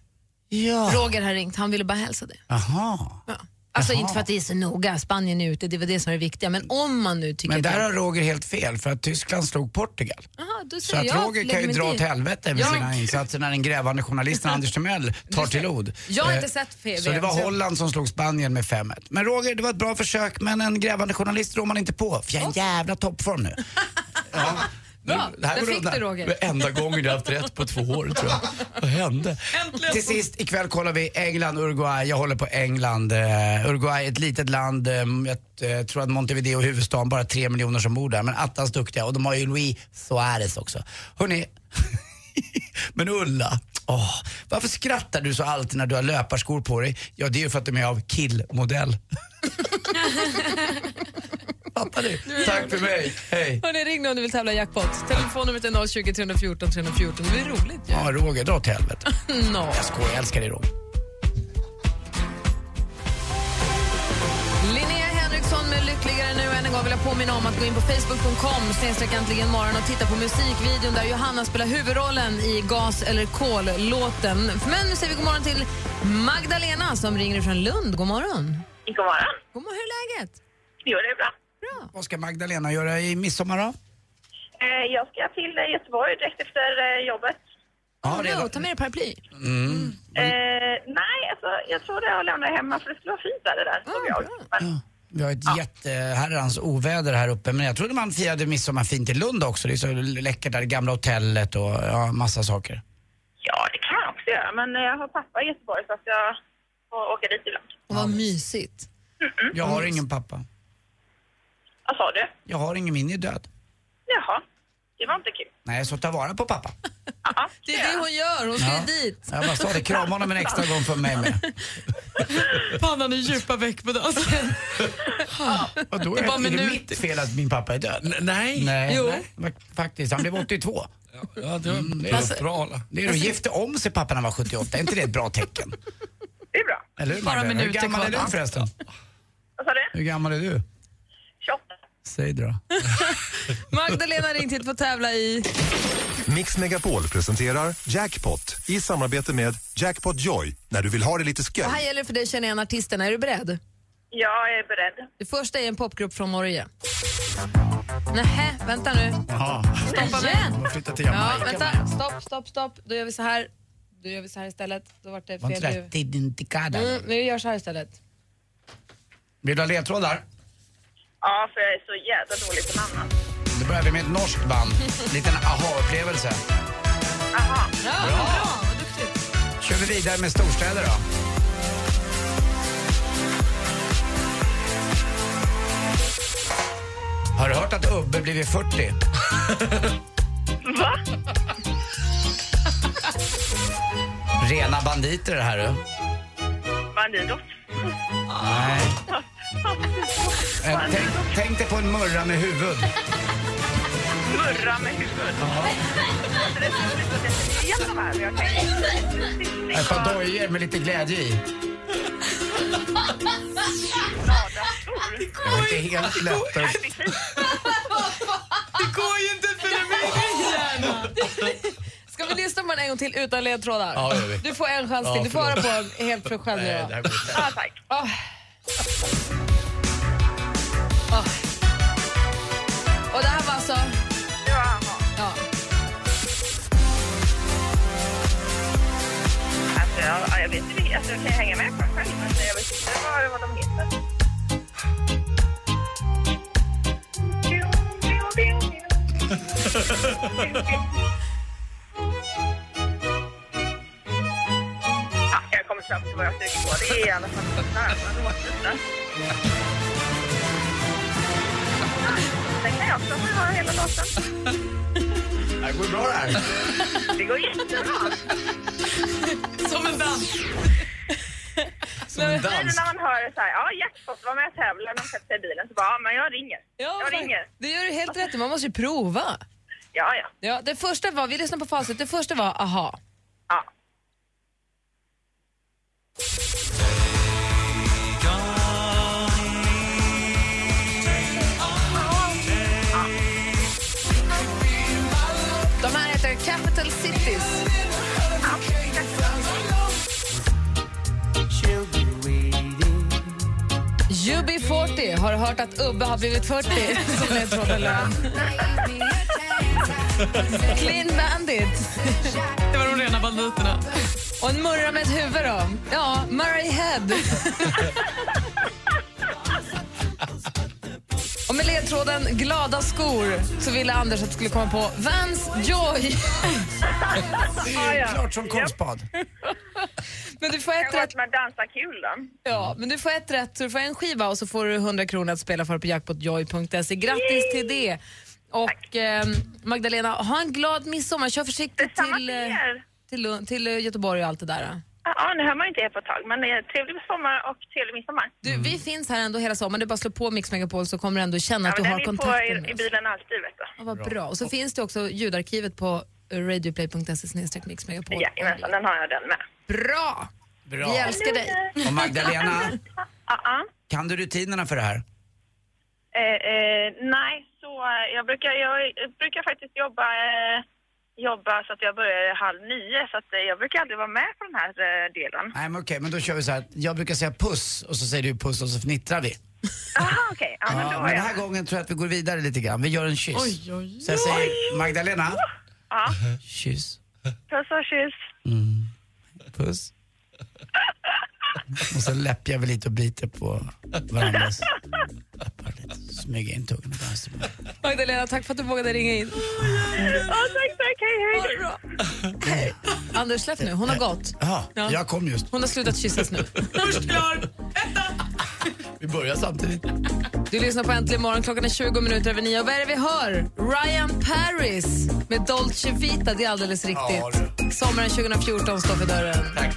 Ja. Roger har ringt, han ville bara hälsa det. Aha. Ja. Alltså Jaha. inte för att det är så noga, Spanien är ute, det var det som är det viktiga. Men om man nu tycker Men där har Roger helt fel för att Tyskland slog Portugal. Aha, då Så säger att jag, Roger kan ju mig dra till. åt helvete med Jag- sina insatser när den grävande journalisten Anders Timell tar till ord. Jag har Eh, inte sett fel. Så det var så jag- Holland som slog Spanien med 5-1. Men Roger, det var ett bra försök men en grävande journalist rår man inte på. För jag är en jävla toppform nu. Ja. Bra, Det här där fick undan. du, Roger. Det är enda gången jag har haft rätt på två år tror jag. Vad hände? Till sist, ikväll kollar vi England-Uruguay. Jag håller på England. Uh, Uruguay är ett litet land. eh, jag eh, tror att Montevideo är huvudstaden, bara tre miljoner som bor där. Men attans duktiga. Och de har ju Luis Suarez också. Hörrni, men Ulla, åh, varför skrattar du så alltid när du har löparskor på dig? Ja, det är ju för att de är av killmodell. Fattar ni? Tack för mig. Hej. Hörni, ring nu om du vill tävla i jackpot. Telefonnumret är 020 314 314. Det blir roligt ju. Ja, Roger, dra åt helvete. No. Jag skojar, jag älskar dig Roger. Linnea Henriksson med Lyckligare nu. Än en gång vill jag påminna om att gå in på facebook.com äntligen morgon och titta på musikvideon där Johanna spelar huvudrollen i Gas eller kol-låten. Men nu säger vi god morgon till Magdalena som ringer från Lund. God morgon. God morgon. God morgon. Hur är läget? Jo, det är bra. Vad ska Magdalena göra i midsommar då? Eh, Jag ska till eh, Göteborg direkt efter eh, jobbet. Ja, redan. Ja, ta med dig paraply. Mm. Eh, nej, alltså, jag tror det jag lämnar hemma för det skulle vara fint väder där, såg jag. Men, Vi har ett jätteherrans oväder här uppe men jag trodde man firade midsommar fint i Lund också. Det är så läckert där, det gamla hotellet och ja, massa saker. ja, det kan jag också göra, men eh, jag har pappa i Göteborg så att jag får åka dit ibland. Och vad mysigt. Jag har ingen pappa. Vad sa du? Jag har ingen, min är död. Jaha, det var inte kul. Nej, så ta vara på pappa. Det är det hon gör. Hon ska Ja. ju dit. Jag bara sa det, krama honom en extra gång för mig med. Pannan är djupa veck på dansen. Och då Det är, är bara är det minuter. mitt fel att min pappa är död? nej. Nej, Jo. nej. Faktiskt, han blev 82. Ja, det var Mm, det det är- var bra. Alla. Det är att gifte om sig pappa när han var 78, är inte det ett bra tecken? Det är bra. Eller hur Bara Magdalena? Hur gammal är du förresten? Vad sa du? Hur gammal är du? 28. Säg det då. Magdalena ringt hit för att tävla i... Mix Megapol presenterar Jackpot i samarbete med Jackpot Joy när du vill ha det lite skoj. här gäller det för dig att känna igen artisterna. Är du beredd? Jag är beredd. Det första är en popgrupp från Norge. Nähä, vänta nu. Jaha. Stoppa mig. Flyttar till Ja, Jamaica. vänta. Stopp, stopp, stopp. Då gör vi så här. Då gör vi så här istället. Då vart det Var inte det. Tidintikada? Mm, vi gör så här istället. Vill du ha ledtrådar? Ja, för jag är så jävla dålig på namnen. Då börjar vi med ett norskt band. Liten aha-upplevelse. Aha. Ja, bra. Vad duktigt. Kör vi vidare med storstäder då. Har du hört att Ubbe blivit 40? Va? Rena banditer det här du. Bandidos. Nej. Eh, Tänk, tänk dig på en murra med huvud. Murra med huvud. Ett par dojor med lite glädje i. Det var inte helt lätt att... Det går ju inte för min hjärna. Ska vi lyssna på den en gång till utan ledtrådar? Ja, det gör vi. Du får en chans Ja, till. Du får höra förlåt. på helt för själv nu Nej, då. det här går inte. Ja, tack. Åh. Åh. Och det här var alltså... Ja, Ja. alltså, jag, ja, jag vet inte. Alltså, jag kan hänga med på själv, men jag vet inte vad, vad de heter. Ja, jag kommer fram till vad jag söker på. Det är i alla fall nära låten. Sen kan jag också höra hela låten. Det går bra det här. Det går jättebra. Som en dans. Som en dans. när man hör så här, ja jackpot, var med och tävla när de sätter sig i bilen, så bara, ja men jag ringer. Ja, jag ringer. Det gör du helt rätt i. Man måste ju prova. Ja, ja. Ja, det första var, vi lyssnar på facit, det första var aha. Ja. UB40 har hört att Ubbe har blivit 40 som ledtråden löd. Clean Bandit. Det var de rena banditerna. Och en murra med ett huvud då? Ja, Murray Head. Och med ledtråden glada skor så ville Anders att du skulle komma på Vans Joy. Ja, ja. Klart som konstbad. Men du får Jag ett har rätt. varit med dansa kul då. Ja, men du får ett rätt, så du får en skiva och så får du 100 kronor att spela för på jackpotjoy.se. Grattis till det! Och eh, Magdalena, ha en glad midsommar. Kör försiktigt till, till eh, till, till eh, Göteborg och allt det där. Ja, nu hör man ju inte er på ett tag, men det är trevlig sommar och trevlig midsommar. Du, Vi finns här ändå hela sommaren. Är bara slå på Mix Megapol så kommer du ändå känna Ja, att du har den är på i, med i oss. bilen alltid, vet du. Ja, vad bra. Och så finns det också ljudarkivet på eh, radioplay.se snedstreck Mix Megapol. Jajamensan, den har jag den med. Bra! Bra. Vi älskar dig. Och Magdalena, kan du rutinerna för det här? Eh, eh, nej, så eh, jag brukar, jag, brukar faktiskt jobba, eh, jobba så att jag börjar halv nio, så att, eh, jag brukar aldrig vara med på den här eh, delen. Nej men okej, men då kör vi så här. Jag brukar säga puss och så säger du puss och så fnittrar vi. Aha, okej. Ja, men Ja, men den här gången tror jag att vi går vidare lite grann. Vi gör en kyss. Oj, oj, Så jag säger Magdalena, Ja, kyss, puss och kyss. Puss. Och så läppjar vi lite och biter på varandras läppar lite. Smyga in tungan i vänster. Magdalena, tack för att du vågade ringa in. Ja, tack, tack. Hej, hej. Anders, släpp nu. Hon har gått. Ja. jag kom just. Hon har slutat kyssas nu. Först klar. Vi börjar samtidigt. Du lyssnar på Äntligen morgon. Klockan är 20 minuter över nio. Och vad är det vi hör? Ryan Paris med Dolce Vita. Det är alldeles riktigt. Sommaren 2014 står för dörren. Tack.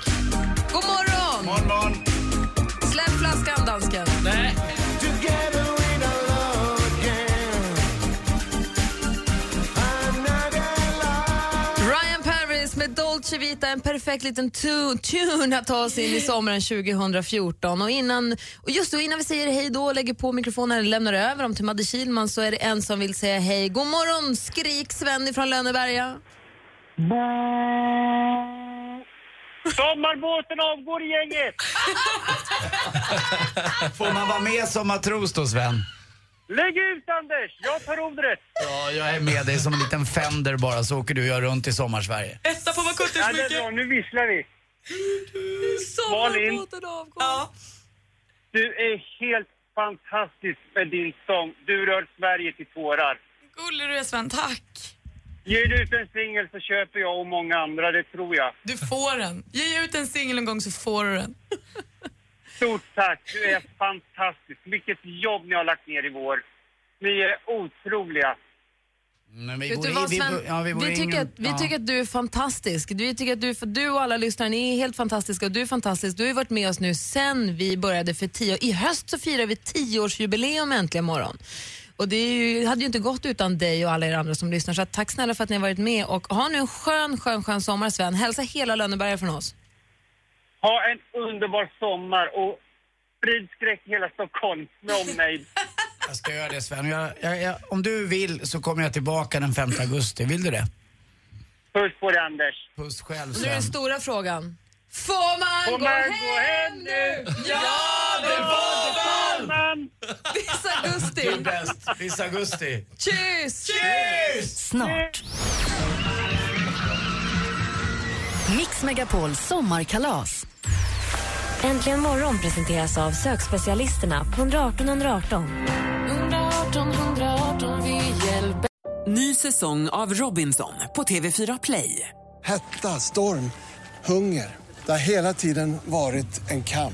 God morgon! Morgon, morgon. Släpp flaskan, dansken. Nej. Ryan Paris med Dolce Vita, en perfekt liten tu- tune att ta oss in i sommaren 2014. Och innan, och just då, innan vi säger hej då och lägger på mikrofonen eller lämnar över dem till Madde Kihlman så är det en som vill säga hej. God morgon, skrik Sven från Lönneberga. Sommarbåten avgår gänget! Får man vara med som matros då Sven? Lägg ut Anders, jag tar rodret. Ja, jag är med dig som en liten fender bara så åker du och jag runt i sommarsverige. Etta på vad Ja, det är bra, nu visslar vi. Malin, Ja. du är helt fantastisk med din sång. Du rör Sverige till tårar. Gullig du är Sven, tack. Du ut en singel så köper jag och många andra, det tror jag. Du får den. Ge ut en singel en gång så får du den. Stort tack, du är fantastisk. Vilket jobb ni har lagt ner i vår. Ni är otroliga. Men Vet du vad Sven? ja, vi, bor i tycker ingen- att, vi ja. tycker att du är fantastisk. Vi tycker att du, för du och alla lyssnare, ni är helt fantastiska och du är fantastisk. Du har ju varit med oss nu sen vi började för tio I höst så firar vi tioårsjubileum äntligen morgon. Och det ju, hade ju inte gått utan dig och alla er andra som lyssnar. Så att tack snälla för att ni har varit med och ha nu en skön, skön, skön sommar Sven. Hälsa hela Lönneberga från oss. Ha en underbar sommar och sprid skräck i hela Stockholm med omnejd. Jag ska göra det Sven. Jag, jag, jag, om du vill så kommer jag tillbaka den 5 augusti. Vill du det? Puss på dig Anders. Puss själv Och nu är den Sven. stora frågan. Får man, Får gå, man hem? gå hem nu? Ja, det får Viss augusti. Du är bäst. Viss augusti. Tjus! Tjus! Snart. Mix Megapols sommarkalas. Äntligen morgon presenteras av sökspecialisterna på 118 118. 118 118, vi hjälper. Ny säsong av Robinson på TV4 Play. Hetta, storm, hunger. Det har hela tiden varit en kamp.